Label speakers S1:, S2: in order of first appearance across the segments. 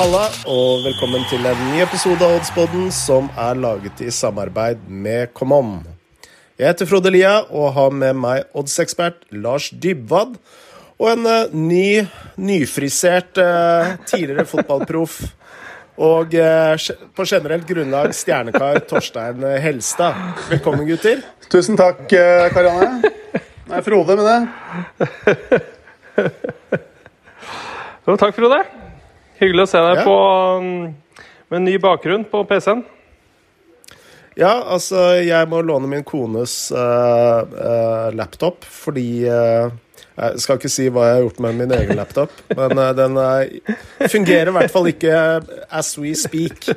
S1: Halla, og velkommen til en ny episode av Oddspodden som er laget i samarbeid med Come On. Jeg heter Frode Lia og har med meg oddsekspert Lars Dybwad og en uh, ny, nyfrisert uh, tidligere fotballproff og uh, på generelt grunnlag stjernekar Torstein Helstad. Velkommen, gutter.
S2: Tusen takk, Karianne. Det er Frode med det.
S3: Jo, takk, Frode. Hyggelig å se deg ja. på, um, med ny bakgrunn på PC-en.
S1: Ja, altså, jeg må låne min kones uh, uh, laptop fordi uh, Jeg skal ikke si hva jeg har gjort med min egen laptop, men den fungerer i hvert fall ikke as we speak.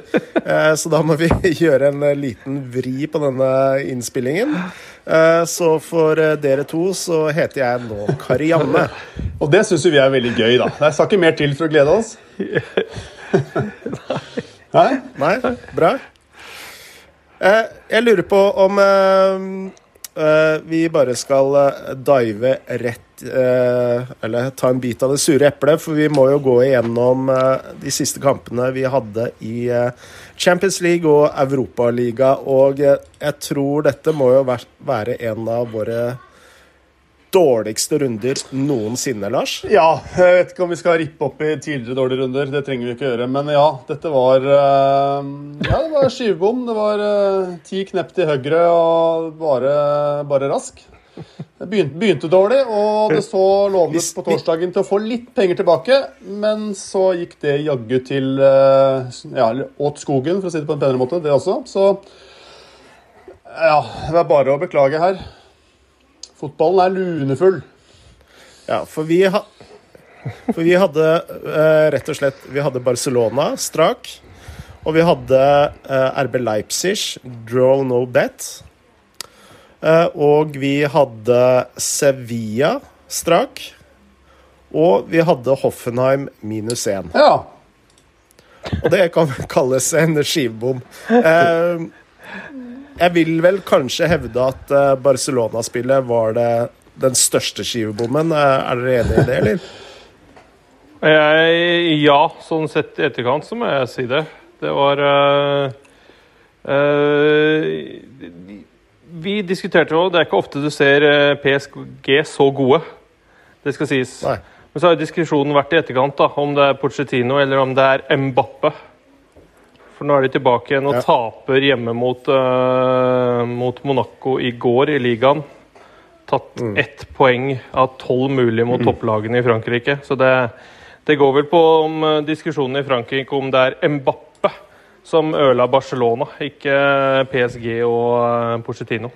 S1: så da må vi gjøre en liten vri på denne innspillingen. Så for dere to så heter jeg nå Karianne.
S2: Og det syns vi er veldig gøy, da. Det skal ikke mer til for å glede oss.
S1: Nei? Nei? Bra. Eh, jeg lurer på om eh, eh, vi bare skal dive rett Eller ta en bit av det sure eplet, for vi må jo gå igjennom de siste kampene vi hadde i Champions League og Europaliga, og jeg tror dette må jo være en av våre dårligste runder noensinne, Lars?
S2: Ja, jeg vet ikke om vi skal rippe opp i tidligere dårlige runder. Det trenger vi ikke gjøre. Men ja, dette var eh, Ja, det var skyvebom. Det var eh, ti knepp til høyre og bare, bare rask. Det begynte, begynte, dårlig, og det så lovende på torsdagen til å få litt penger tilbake. Men så gikk det jaggu til eh, Ja, åt skogen, for å si det på en penere måte, det også. Så ja, det er bare å beklage her. Fotballen er lunefull.
S1: Ja, for vi, ha, for vi hadde uh, rett og slett Vi hadde Barcelona strak. Og vi hadde eh, RB Leipzig, draw no bet. Uh, og vi hadde Sevilla strak. Og vi hadde Hoffenheim minus én.
S2: Ja.
S1: Og det kan kalles en skivebom. Uh, jeg vil vel kanskje hevde at eh, Barcelona-spillet var det den største skivebommen. Eh, er dere enig i det, eller?
S3: Jeg, ja, sånn sett i etterkant så må jeg si det. Det var uh, uh, Vi diskuterte jo Det er ikke ofte du ser PSG så gode. Det skal sies. Nei. Men så har diskusjonen vært i etterkant da, om det er Pochettino eller om det er Mbappe. For nå er de tilbake igjen og ja. taper hjemme mot, uh, mot, Monaco i går i ligaen. Tatt mm. ett poeng av tolv mulige mot mm. topplagene i Frankrike. Så det, det, går vel på om uh, diskusjonen i Frankrike om det er Mbappe som ødela Barcelona, ikke PSG og uh, Pochettino.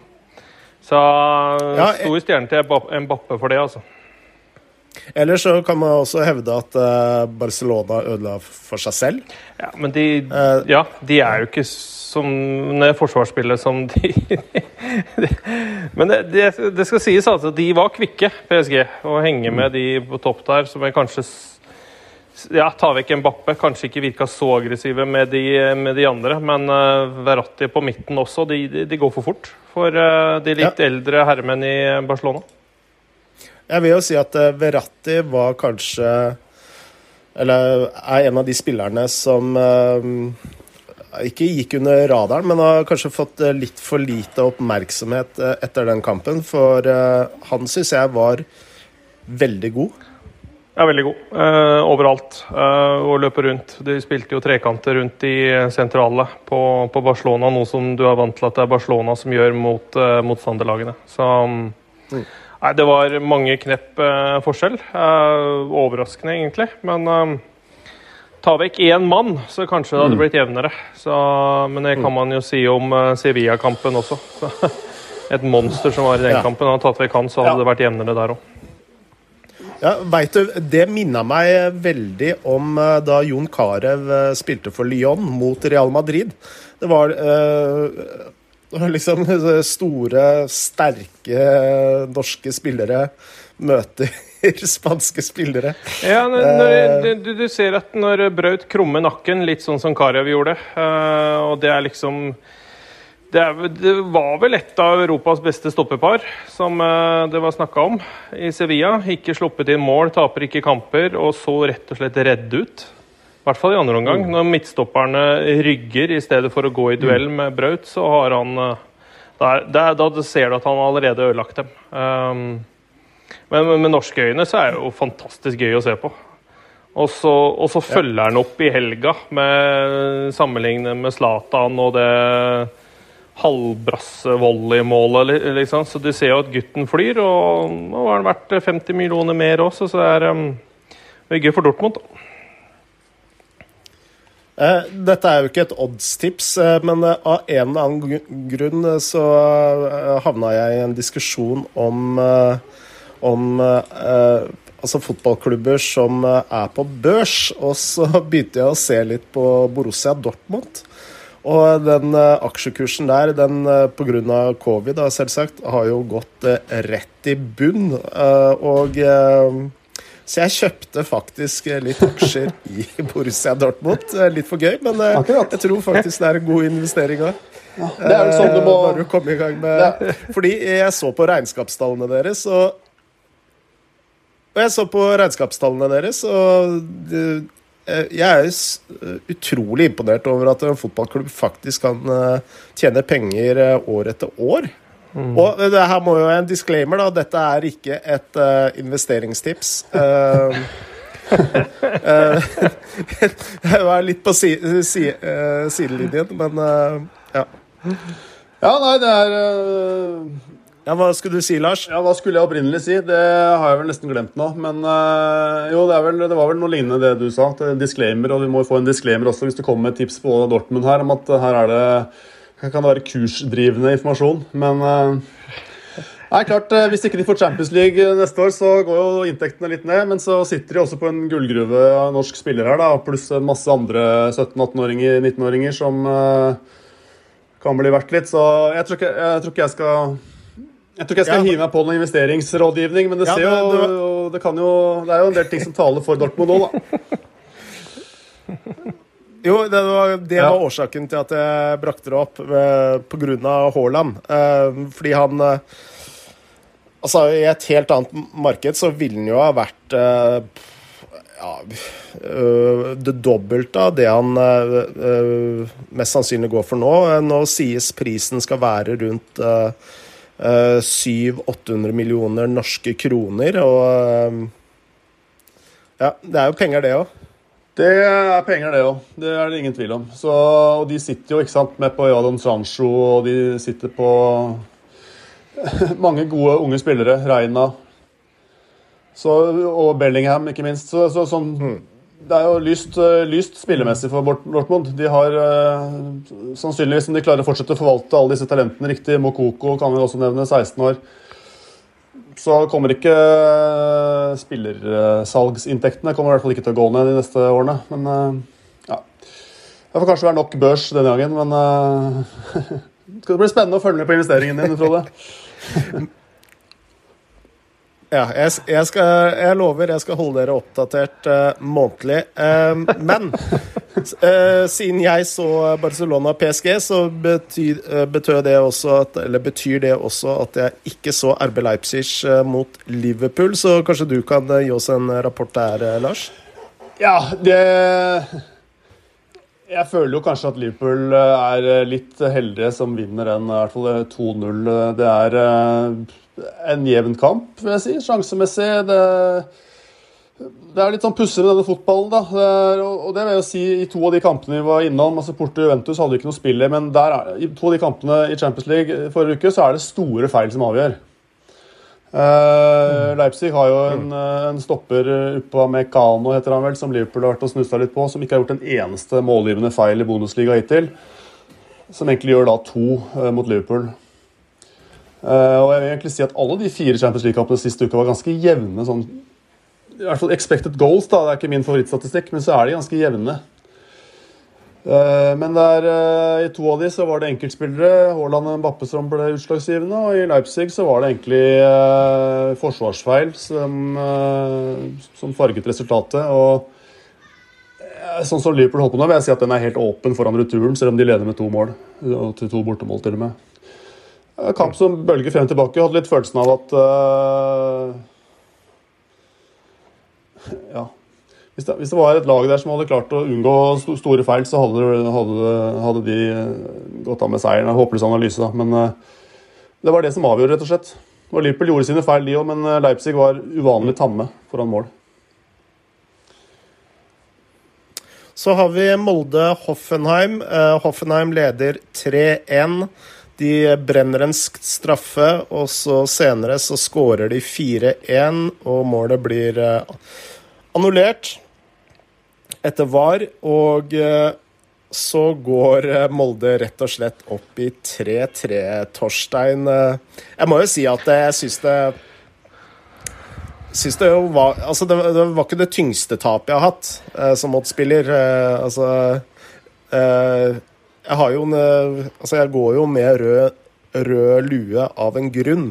S3: Så ja, jeg... stor stjerne til Mbappe for det, altså.
S1: Eller så kan man også hevde at uh, Barcelona ødela for seg selv.
S3: Ja, men de, ja, de er jo ikke som det forsvarsspillet som de, de Men det, det, det, skal sies altså, de var kvikke, PSG, å henge med de på topp der, som er kanskje ja, ta vekk Mbappe. Kanskje ikke virka så aggressive med de, med de andre, men uh, Verratti på midten også, de, de, går for fort for uh, de litt ja. eldre herremenn i Barcelona.
S1: Jeg vil jo si at uh, Verratti var kanskje Eller er en av de spillerne som ikke gikk under radaren, men har kanskje fått litt for lite oppmerksomhet etter den kampen. For han syns jeg var veldig god.
S3: Ja, veldig god. overalt. og løper rundt. De spilte jo trekanter rundt i sentrale på, på, Barcelona, noe som du er vant til at det er Barcelona som gjør mot motstanderlagene. Så mm. Nei, det var mange knepp eh, forskjell. Eh, overraskende, egentlig. Men eh, ta vekk én mann, så kanskje det hadde mm. blitt jevnere. Så, men det kan mm. man jo si om eh, Sevilla-kampen også. Så, et monster som var i den ja. kampen. Hadde tatt vekk han, så hadde ja. det vært jevnere der òg.
S1: Ja, vet du, Det minna meg veldig om eh, da Jon Carew eh, spilte for Lyon mot Real Madrid. Det var uh, liksom store, sterke norske spillere møter spanske spillere.
S3: Ja, når, eh. du, du, ser at når Braut krummer nakken, litt sånn som Karev gjorde, og det er liksom det, er, det, var vel et av Europas beste stoppepar som uh, det var snakka om i Sevilla. Ikke sluppet inn mål, taper ikke kamper, og så rett og slett redd ut. hvert fall i andre omgang.
S1: Mm.
S3: Når midtstopperne rygger i stedet for å gå i duell med Braut, så har han eh, der, der, Da ser du at han allerede har ødelagt dem. Um, men med, norske øyne så er det jo fantastisk gøy å se på. Og så, og så følger han opp i helga med sammenlignet med Zlatan og det halvbrasse-volleymålet, liksom. Så du ser jo at gutten flyr, og nå har han vært 50 millioner mer også, så det er um, gøy for Dortmund. da.
S1: Eh, Dette er jo ikke et oddstips, eh, men eh, av en eller annen grunn så havna jeg i en diskusjon om, om altså fotballklubber som er på børs. Og så begynte jeg å se litt på Borussia Dortmund. Og den eh, aksjekursen der, den uh, pga. covid, da, selvsagt, har jo gått eh, rett i bunn. Eh, og eh, så jeg kjøpte faktisk eh, litt aksjer i Borussia Dortmund. Eh, Litt for gøy, men eh,
S2: Akkurat.
S1: jeg tror faktisk det er en god investering òg.
S2: Det er jo sånn du må
S1: Bare å komme i gang med Fordi jeg så på regnskapstallene deres, og Og jeg så på regnskapstallene deres, og eh, jeg er utrolig imponert over at en fotballklubb faktisk kan eh, tjene penger eh, år etter år. Og det her må jo være en disclaimer, da. Dette er ikke et uh, investeringstips. Uh, jeg var litt på si, si, uh, sidelinjen, men eh, ja.
S2: Ja, nei, det er eh,
S1: ja. Hva skulle du si, Lars?
S2: Ja, Hva skulle jeg opprinnelig si? Det har jeg vel nesten glemt nå. Men øh, jo, det, vel, det var vel noe lignende det du sa. Det er disclaimer, og vi må jo få en disclaimer også hvis det kommer med et tips på Dortmund her om at eh, her er det kan det være kursdrivende informasjon. Men eh, Nei, klart, eh, Hvis ikke de får Champions League eh, neste år, så går jo inntektene litt ned. Men så sitter de også på en gullgruve av norsk spiller her, da, pluss masse andre 17-18-åringer, 19-åringer som øh, kan bli verdt litt. Så jeg tror ikke jeg, tror ikke jeg skal jeg tror ikke jeg skal
S1: Ja.
S2: hive meg på noen investeringsrådgivning, men det,
S1: Ja,
S2: jo,
S1: det- det
S2: det, kan jo, det er jo en del ting som taler for Dortmund nå, da.
S1: Jo, det var, det
S2: Ja.
S1: årsaken til at jeg brakte det opp, pga. på grunn av Haaland. Eh, fordi han eh, Altså, i et helt annet marked så ville han jo ha vært eh, ja, det dobbelte av det han mest sannsynlig går for nå. Eh, Nå sies prisen skal være rundt øh, øh, 700-800 millioner norske kroner, og øh, Ja, det er jo penger, det òg.
S2: Det er penger, det òg. Det er det ingen tvil om. Så, og de sitter jo ikke sant, med på Jadon Sancho, og de sitter på mange gode unge spillere. Reina. Så, og Bellingham, ikke minst. Så, så, sånn, det er jo lyst, eh, lyst spillemessig for Dortmund. De har eh, sannsynligvis, om de klarer å fortsette å forvalte alle disse talentene riktig Mokoko kan vi også nevne, 16 år. Så kommer ikke eh, spillersalgsinntektene kommer i hvert fall ikke til å gå ned de neste årene. Men ja. Det får kanskje være nok børs denne gangen, men det skal det bli spennende å følge med på investeringen din, Frode.
S1: Ja, jeg, jeg, skal, jeg lover jeg skal holde dere oppdatert uh, månedlig. Uh, men uh, siden jeg så Barcelona PSG, så betyr, eh, betød det at, betyr det også at jeg ikke så RB Leipzig mot Liverpool. Så kanskje du kan gi oss en rapport der, Lars?
S2: Ja, det Jeg føler jo kanskje at Liverpool eh, er litt heldige som vinner den, i hvert fall 2-0. Det er eh, en jevn kamp, vil jeg si, sjansemessig. Det, det er litt sånn pussig med denne fotballen, da. Det er, og det vil jeg si i to av de kampene vi var innom. altså Porto Juventus hadde ikke noe spill i, men der er, i to av de kampene i Champions League forrige uke så er det store feil som avgjør. Eh, Leipzig har jo en, eh, en stopper uh, Upamecano, heter han vel, som Liverpool har vært og snussa litt på, som ikke har gjort en eneste målgivende feil i Bundesliga hittil. Som egentlig gjør da to uh, mot Liverpool. Uh, og jeg vil egentlig si at alle de fire Champions League-kampene siste uke var ganske jevne. sånn i hvert fall expected goals, da, det er ikke min favorittstatistikk, men så er de ganske jevne. Eh, Men der, eh, i to av de så var det enkeltspillere, Haaland og Mbappe, som ble utslagsgivende. Og i Leipzig så var det egentlig eh, forsvarsfeil som, som farget resultatet. Og sånn som Liverpool holdt på nå, vil jeg si at den er helt åpen foran returen, selv om de leder med to mål. Og til to bortemål, til og med. Kamp som bølger frem og tilbake. Hadde litt følelsen av at eh, Ja. Hvis det, hvis det, var et lag der som hadde klart å unngå store feil, så hadde, hadde, hadde de gått av med seieren. Håpløs analyse, da. Men det var det som avgjorde, rett og slett. Og Liverpool gjorde sine feil, de òg, men Leipzig var uvanlig tamme foran mål.
S1: Så har vi Molde-Hoffenheim. Hoffenheim leder 3-1. De brenner en straffe, og så senere så skårer de 4-1, og målet blir eh, annullert etter VAR. Og eh, så går eh, Molde rett og slett opp i 3-3, Torstein. Jeg må jo si at jeg syns det Syns det var Altså, det, det, var ikke det tyngste tapet jeg har hatt som motspiller. altså jeg har jo en eh, Altså, jeg går jo med rød, rød lue av en grunn.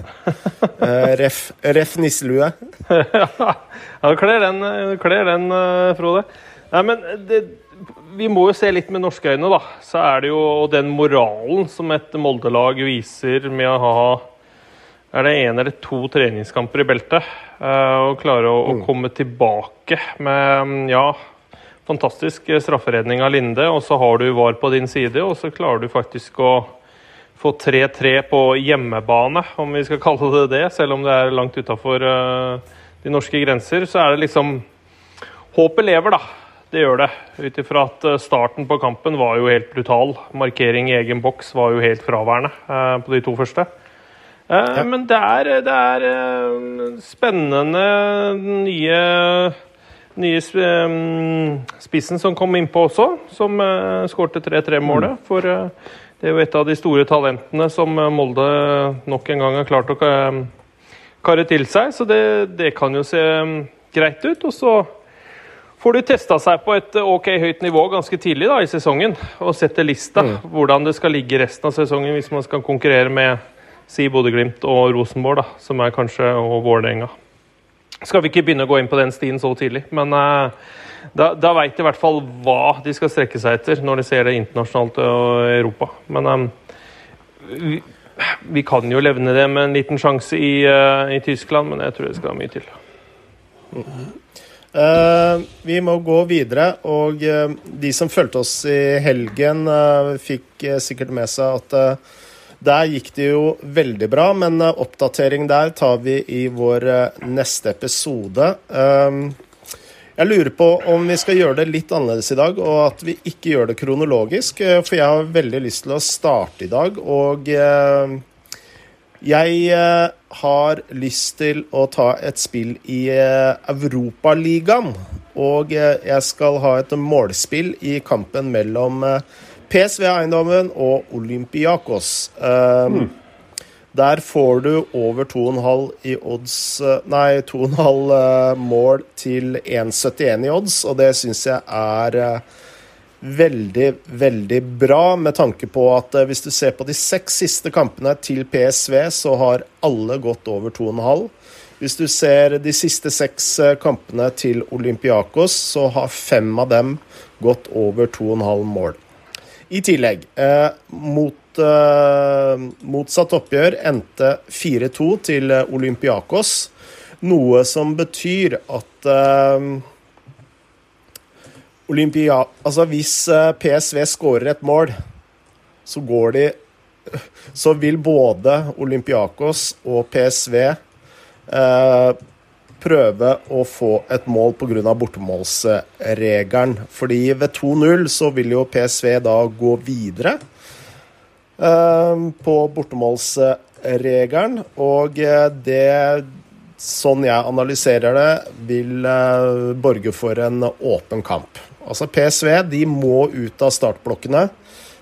S1: Eh, ref, ref nisselue.
S3: ja, du kler den, kler den eh, Frode. Nei, men det, vi må jo se litt med norske øyne, da. Så er det jo den moralen som et Molde-lag viser med å ha er det én eller to treningskamper i beltet. Og klare å, å mm. komme tilbake med ja, fantastisk strafferedning av Linde, og så har du VAR på din side, og så klarer du faktisk å få 3-3 på hjemmebane, om vi skal kalle det det, selv om det er langt utafor de norske grenser, så er det liksom Håpet lever, da. Det gjør det. Ut ifra at eh, starten på kampen var jo helt brutal. Markering i egen boks var jo helt fraværende uh, på de to første. Uh, ja. Men det er, det er spennende nye nye spissen som kom innpå også, som skårte 3-3-målet. Mm. For det er jo et av de store talentene som eh, Molde nok en gang har klart å karre til seg. Så det, det kan jo se greit ut. Og så får du testa seg på et ok høyt nivå ganske tidlig da, i sesongen. Og setter lista mm. hvordan det skal ligge resten av sesongen hvis man skal konkurrere med si Bodø-Glimt og Rosenborg, da, som er kanskje og Vålerenga skal vi ikke begynne å gå inn på den stien så tidlig, men uh, da, da veit de i hvert fall hva de skal strekke seg etter når de ser det internasjonalt og Europa. Men um, vi, vi, kan jo levne det med en liten sjanse i, uh, i Tyskland, men jeg tror det skal mye til.
S1: Uh, vi må gå videre, og de som fulgte oss i helgen, fikk sikkert med seg at der gikk det jo veldig bra, men eh, oppdatering der tar vi i vår eh, neste episode. Jeg lurer på om vi skal gjøre det litt annerledes i dag, og at vi ikke gjør det kronologisk. Eh, for jeg har veldig lyst til å starte i dag, og jeg har lyst til å ta et spill i Europaligaen. Og jeg skal ha et målspill i kampen mellom PSV Eiendommen og Olympiakos. Mm. Der får du over 2,5 i odds eh, Nei, 2,5 eh, mål til 1,71 i odds, og det syns jeg er veldig, veldig bra, med tanke på at uh, hvis du ser på de seks siste kampene til PSV, så har alle gått over 2,5. Hvis du ser de siste seks kampene til Olympiakos, så har fem av dem gått over 2,5 mål. I tillegg, eh, mot, eh, motsatt oppgjør endte 4-2 til Olympiakos. Noe som betyr at eh, Olympia... Altså hvis eh, PSV skårer et mål, så går de Så vil både Olympiakos og PSV eh, prøve å få et mål pga. bortemålsregelen. Fordi ved 2-0 så vil jo PSV da gå videre eh, på bortemålsregelen. Og eh, det, sånn jeg analyserer det, vil uh, borge for en åpen kamp. Altså PSV de må ut av startblokkene.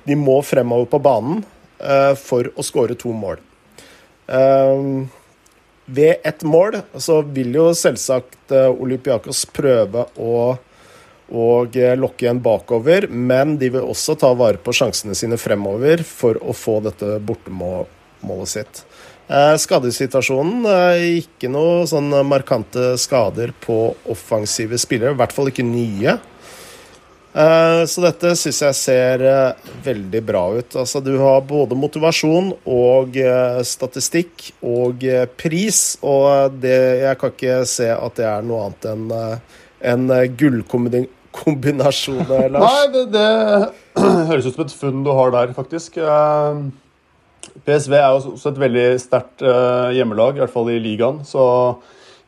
S1: De må fremover på banen uh, for å skåre to mål. Uh, ved ett mål så vil jo selvsagt eh, Olympiakos prøve å og eh, lokke igjen bakover, men de vil også ta vare på sjansene sine fremover for å få dette bortemålet sitt. Eh, skadesituasjonen ikke noe sånn markante skader på offensive spillere, i hvert fall ikke nye. Eh, så dette syns jeg ser eh, veldig bra ut. Altså, du har både motivasjon og eh, statistikk og pris, og det, jeg kan ikke se at det er noe annet enn en gullkombinasjon, Lars?
S2: Nei, det, det høres ut som et funn du har der, faktisk. PSV er jo også et veldig sterkt hjemmelag, i hvert fall i ligaen. Så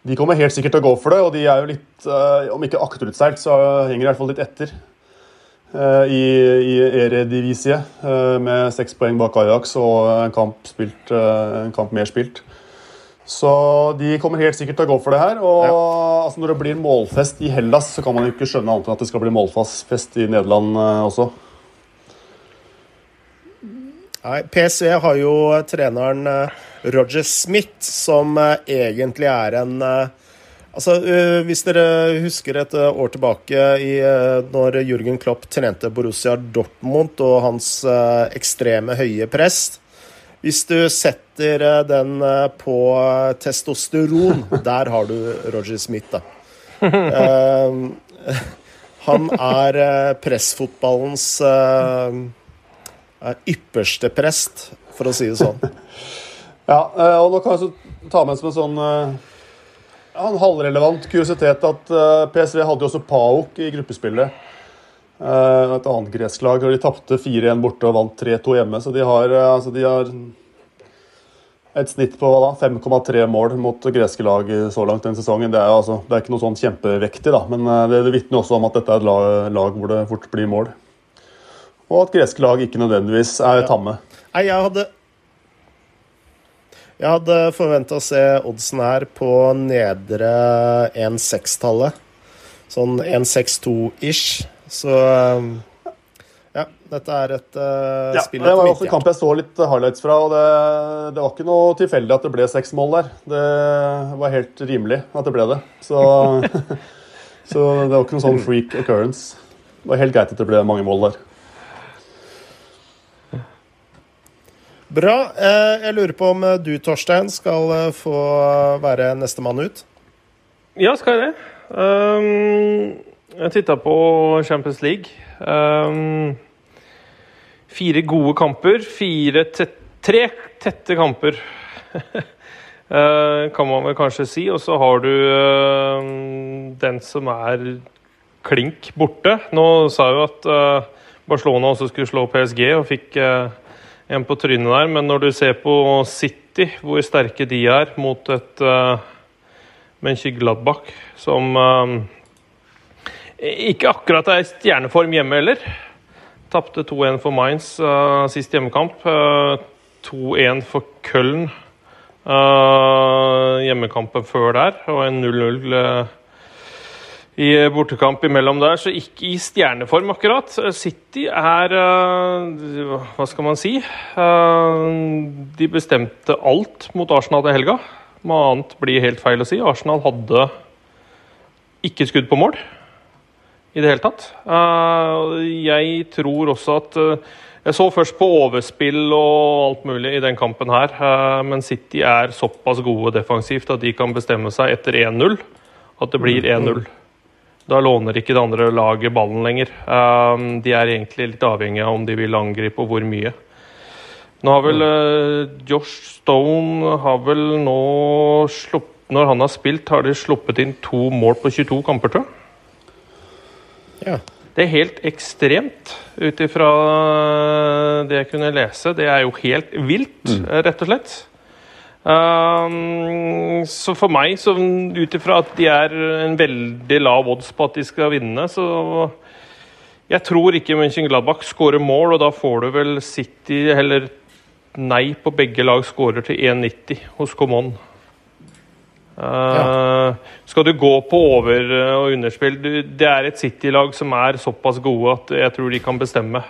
S2: de kommer helt sikkert til å gå for det, og de er jo litt, om ikke akterutseilt, så henger de i hvert fall litt etter. Uh, I, i Eredivisie, med seks poeng bak Ajax og en kamp, spilt, en kamp mer spilt. Så de kommer helt sikkert til å gå for det her. Og ja. altså, når det blir målfest i Hellas, så kan man jo ikke skjønne annet enn at det skal bli målfest i Nederland også.
S1: Nei, PSV har jo treneren eh, Roger Smith, som eh, egentlig er en eh, Altså, Hvis dere husker et år tilbake i, når Jürgen Klopp trente Borussia Dortmund og hans ekstreme høye press Hvis du setter den på testosteron, der har du Roger Smith, da. han er pressfotballens er ypperste prest, for å si det sånn.
S2: ja, eh, og nå kan jeg ta med som en sånn eh, en halvrelevant kuriositet at eh, PSV hadde jo også PAOK i gruppespillet. Et annet gresk lag. og De tapte 4-1 borte og vant 3-2 hjemme. Så de har, altså de har et snitt på 5,3 mål mot greske lag så langt den sesongen. Det er, altså, det er ikke noe sånn kjempevektig, da, men det, det vitner også om at dette er et lag, lag hvor det fort blir mål og at greske lag ikke nødvendigvis er tamme.
S1: Nei, jeg hadde Jeg hadde forventa å se oddsen her på nedre 1-6-tallet. Sånn 1-6-2-ish. Så ja, dette er et uh,
S2: ja, spill Det var også en kamp jeg så litt highlights fra, og det, det, var ikke noe tilfeldig at det ble seks mål der. Det var helt rimelig at det ble det. Så, så det var ikke noen sånn freak occurrence. Det var helt greit at det ble mange mål der.
S1: Bra. Eh, jeg lurer på om eh, du, Torstein, skal eh, få være nestemann ut?
S3: Ja, skal jeg det. Um, jeg titta på Champions League. Um, fire gode kamper. Fire tett, tre tette kamper, kan man vel kanskje si. Og så har du uh, den som er klink borte. Nå sa jo at uh, Barcelona også skulle slå PSG, og fikk uh, en på trynet der. Men når du ser på City, hvor sterke de er mot et uh, Mönchengladbach, som uh, ikke akkurat er i stjerneform hjemme heller. Tapte 2-1 for Mainz uh, sist hjemmekamp. Uh, 2-1 for Köln uh, hjemmekampen før der, og en 0-0 i bortekamp imellom der, så ikke i stjerneform akkurat. City er eh, Hva skal man si? Eh, de bestemte alt mot Arsenal til helga. Noe annet blir helt feil å si. Arsenal hadde ikke skudd på mål i det hele tatt. Eh, jeg tror også at Jeg så først på overspill og alt mulig i den kampen her, men City er såpass gode defensivt at de kan bestemme seg etter 1-0 at det blir 1-0. Da låner ikke det andre laget ballen lenger. Um, de er egentlig litt avhengig av om de vil angripe og hvor mye. Nå har vel uh, Josh Stone har vel nå sluppet Når han har spilt, har de sluppet inn to mål på 22 kamper, tror jeg.
S1: Ja.
S3: Det er helt ekstremt, ut ifra det jeg kunne lese. Det er jo helt vilt, mm. rett og slett. Um, så for meg, så ut ifra at de er en veldig lav odds på at de skal vinne, så Jeg tror ikke Mönchengladbach skårer mål, og da får du vel City Eller nei på begge lag skårer til 1,90 hos Common. Uh, ja. Skal du gå på over- og underspill Det er et City-lag som er såpass gode at jeg tror de kan bestemme.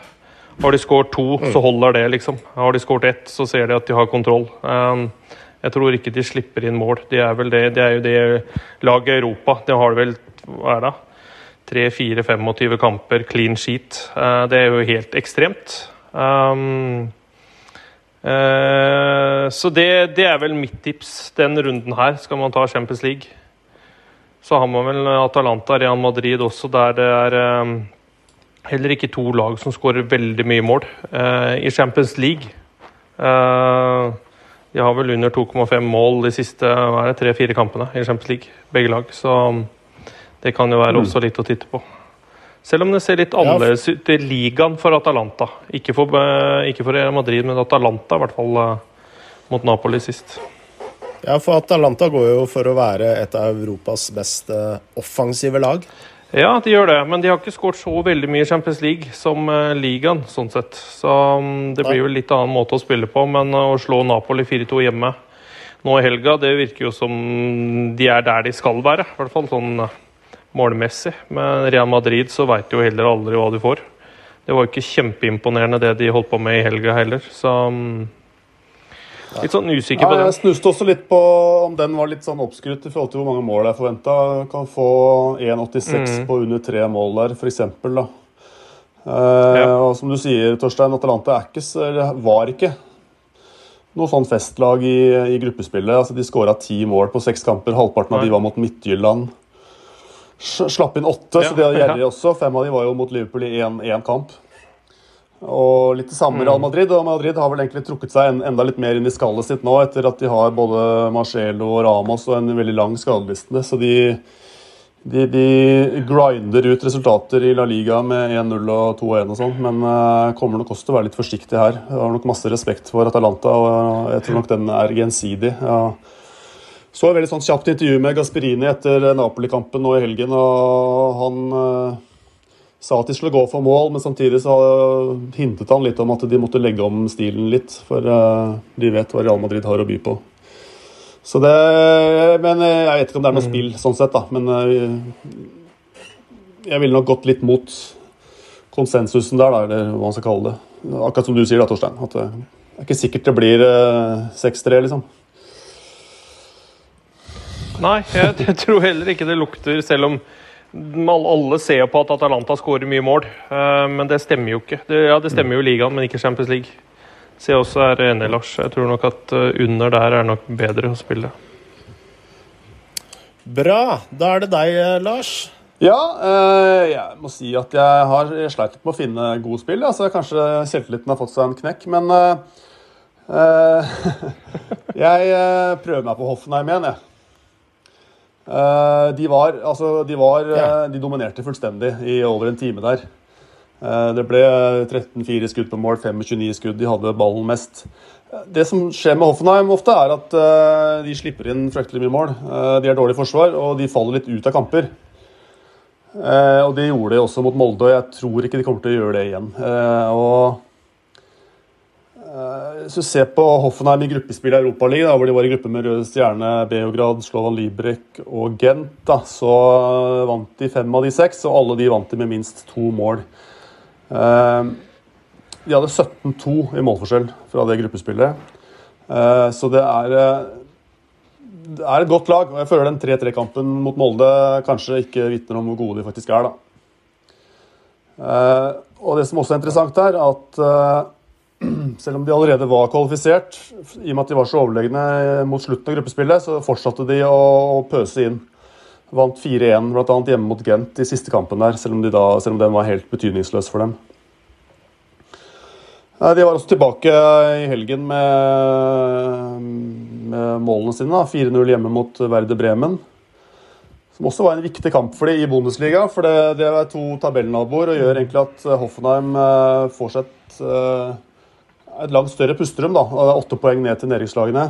S3: Har de skåret to, så mm. holder det, liksom. Har de skåret ett, så ser de at de har kontroll. Um, jeg tror ikke de slipper inn mål. Det er det. Det er jo det laget i Europa. Det har vel hva er det? 3-4-25 kamper clean sheet. Eh, det er jo helt ekstremt. Um, uh, så det, det, er vel mitt tips den runden her, skal man ta Champions League. Så har man vel Atalanta Real Madrid også, der det er um, heller ikke to lag som skårer veldig mye mål. Uh, I Champions League uh, de har vel under 2,5 mål de siste tre-fire kampene i Champions League, begge lag. Så Det kan jo være også litt å titte på. Selv om det ser litt annerledes ut i ligaen for Atalanta. Ikke for, eh, ikke for Real Madrid, men Atalanta i hvert fall eh, mot Napoli sist.
S1: Ja, for Atalanta går jo for å være et av Europas best eh, offensive lag.
S3: Ja, de gjør det, men de har ikke skåret så veldig mye i Champions League som eh, ligaen, sånn sett. Så um, det blir jo litt annen måte å spille på, men eh, å slå Napoli 4-2 hjemme nå i helga, det virker jo som de er der de skal være. I hvert fall sånn eh, målmessig. Med Real Madrid så veit du jo heller aldri hva du får. Det var jo ikke kjempeimponerende det de holdt på med i helga heller, så um, Litt sånn usikker på
S2: jeg snuste også litt på om den var litt sånn oppskrytt i forhold til hvor mange mål jeg forventa. Kan få 1,86
S3: Mm.
S2: på under tre mål der, f.eks. da. Eh,
S3: Ja.
S2: Og som du sier, Torstein, Atalanta eller var ikke noe sånn festlag i, i gruppespillet. Altså, de skåra ti mål på seks kamper. Halvparten av
S3: Nei.
S2: de var mot Midtjylland. Slapp inn åtte,
S3: Ja,
S2: så de hadde
S3: ja.
S2: gjerrig også. Fem av de var jo mot Liverpool i én kamp. Og litt det samme med Real Madrid. Og Madrid har vel egentlig trukket seg en, enda litt mer inn i skallet sitt nå, etter at de har både Marcelo og Ramos og en veldig lang skadeliste. Så de, de, de grinder ut resultater i La Liga med 1-0 og 2-1 og sånn, men uh, kommer nok også til å være litt forsiktig her. Jeg har nok masse respekt for Atalanta, og jeg tror nok den er gjensidig. Ja. Så et veldig sånn kjapt intervju med Gasperini etter Napoli-kampen nå i helgen, og han eh, sa at de skulle gå for mål, men samtidig så hintet han litt om at de måtte legge om stilen litt, for eh, de vet hva Real Madrid har å by på. Så det, men eh, Jeg vet ikke om det er noe spill, sånn sett, da. Men eh, jeg ville nok gått litt mot konsensusen der, da, eller hva man skal kalle det. Akkurat som du sier, da, Torstein. At det er ikke sikkert det blir eh, 6-3, liksom.
S3: Nei, jeg tror heller ikke det lukter, selv om alle alle ser jo på at Atalanta skårer mye mål. Eh, men det stemmer jo ikke. Det, ja, det stemmer jo i ligaen, men ikke Champions League. Så jeg også er enig, Lars. Jeg tror nok at eh, under der er nok bedre å spille.
S1: Bra. Da er det deg, eh, Lars.
S2: Ja, eh, jeg må si at jeg har sleit litt med å finne gode spill. Altså, kanskje selvtilliten har fått seg en knekk, men Jeg prøver meg på Hoffenheim igjen, jeg. Eh, de var, altså, de var eh, De dominerte fullstendig i over en time der. Eh, det ble 13-4 skudd på mål, 25-29 skudd. De hadde ballen mest. Det som skjer med Hoffenheim ofte, er at de slipper inn fryktelig mye mål. De har dårlig forsvar, og de faller litt ut av kamper. Og det gjorde de også mot Molde, og jeg tror ikke de kommer til å gjøre det igjen. Og Hvis du ser på Hoffenheim i gruppespill i Europaligaen, hvor de var i gruppe med Røde Stjerne, Beograd, Slovan Librek og Gent, da, så vant de fem av de seks, og alle de vant de med minst to mål. Eh, de hadde 17-2 i målforskjell fra det gruppespillet. Eh, så det er eh, det er et godt lag, og jeg føler den 3-3-kampen mot Molde kanskje ikke vitner om hvor gode de faktisk er. da. Eh, og det som også er interessant her, at eh, selv om de allerede var kvalifisert, i og med at de var så overlegne mot slutten av gruppespillet, så fortsatte de å, pøse inn. Vant 4-1, bl.a. hjemme mot Gent i siste kampen der, selv om, de da, selv om den var helt betydningsløs for dem. De var også tilbake i helgen med, med målene sine. 4-0 hjemme mot Verde Bremen. Som også var en viktig kamp for dem i Bundesliga. For det, det er to tabellnaboer og gjør egentlig at Hoffenheim får seg et, et langt større pusterom. da. Og det er Åtte poeng ned til nedrykkslagene.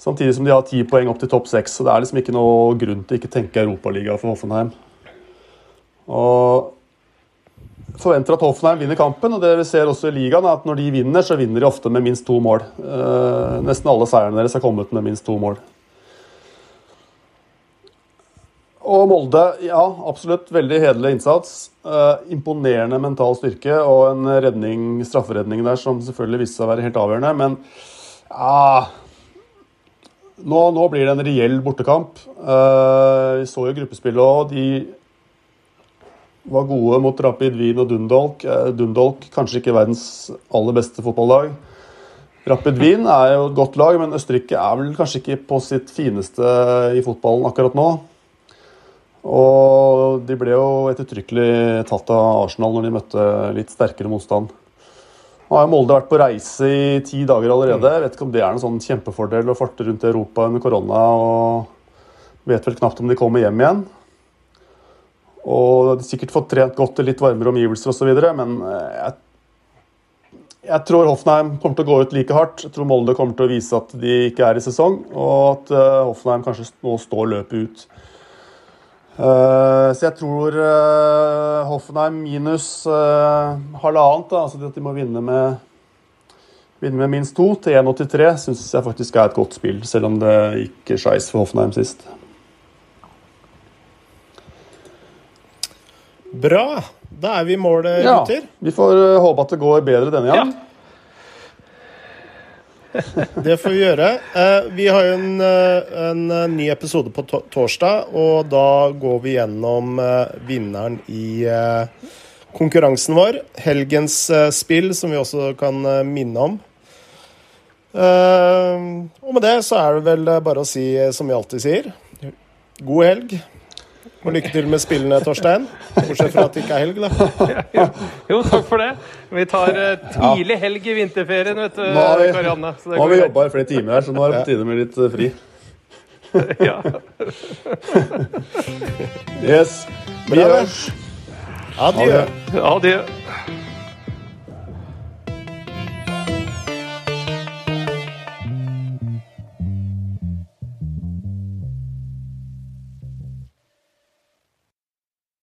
S2: Samtidig som de har ti poeng opp til topp seks. Så det er liksom ikke noe grunn til ikke tenke Europaliga for Hoffenheim. Og forventer at Hoffenheim vinner kampen, og det vi ser også i ligaen er at når de vinner, så vinner de ofte med minst to mål. Eh, nesten alle seierne deres har kommet med minst to mål. Og Molde, ja, absolutt veldig hederlig innsats. Eh, imponerende mental styrke og en redning, strafferedning der som selvfølgelig viste seg å være helt avgjørende, men ja nå, nå blir det en reell bortekamp. Eh, vi så jo gruppespillet òg. De var gode mot Rapid Wien og Dundalk. Eh, Dundalk kanskje ikke verdens aller beste fotballag. Rapid Wien er jo et godt lag, men Østerrike er vel kanskje ikke på sitt fineste i fotballen akkurat nå. Og de ble jo ettertrykkelig tatt av Arsenal når de møtte litt sterkere motstand. Nå har Molde vært på reise i ti dager allerede. Jeg vet ikke om det er noen sånn kjempefordel å farte rundt i Europa under korona. og Vet vel knapt om de kommer hjem igjen. Og de har sikkert fått trent godt i litt varmere omgivelser osv. Men eh, jeg, jeg tror Hoffenheim kommer til å gå ut like hardt. Jeg tror Molde kommer til å vise at de ikke er i sesong, og at uh, Hoffenheim kanskje nå står løpet ut. Uh, så jeg tror uh, Hoffenheim minus halvannet, da, altså at de må vinne med, vinne med minst to til 1,83, syns jeg faktisk er et godt spill, selv om det gikk skeis for Hoffenheim sist.
S1: Bra. Da er vi i mål,
S2: Ja, vi får håpe at det går bedre denne gang.
S1: Det får vi gjøre. Eh, vi har jo en, eh, en eh, ny episode på torsdag, og da går vi gjennom vinneren i konkurransen vår. Helgens spill, som vi også kan minne om. Og med det så er det vel bare å si som vi alltid sier, god helg. Og lykke til med spillene, Torstein. Bortsett fra at det ikke er helg, da.
S3: Jo, takk for det. Vi tar eh, tidlig helg i vinterferien, vet du,
S2: Nå har vi,
S3: Karianne. så det
S2: nå har vi jobba i flere timer her, så nå er det på tide med litt eh, fri.
S3: Ja.
S2: Yes. Vi høres.
S1: Adjø.
S3: Adjø.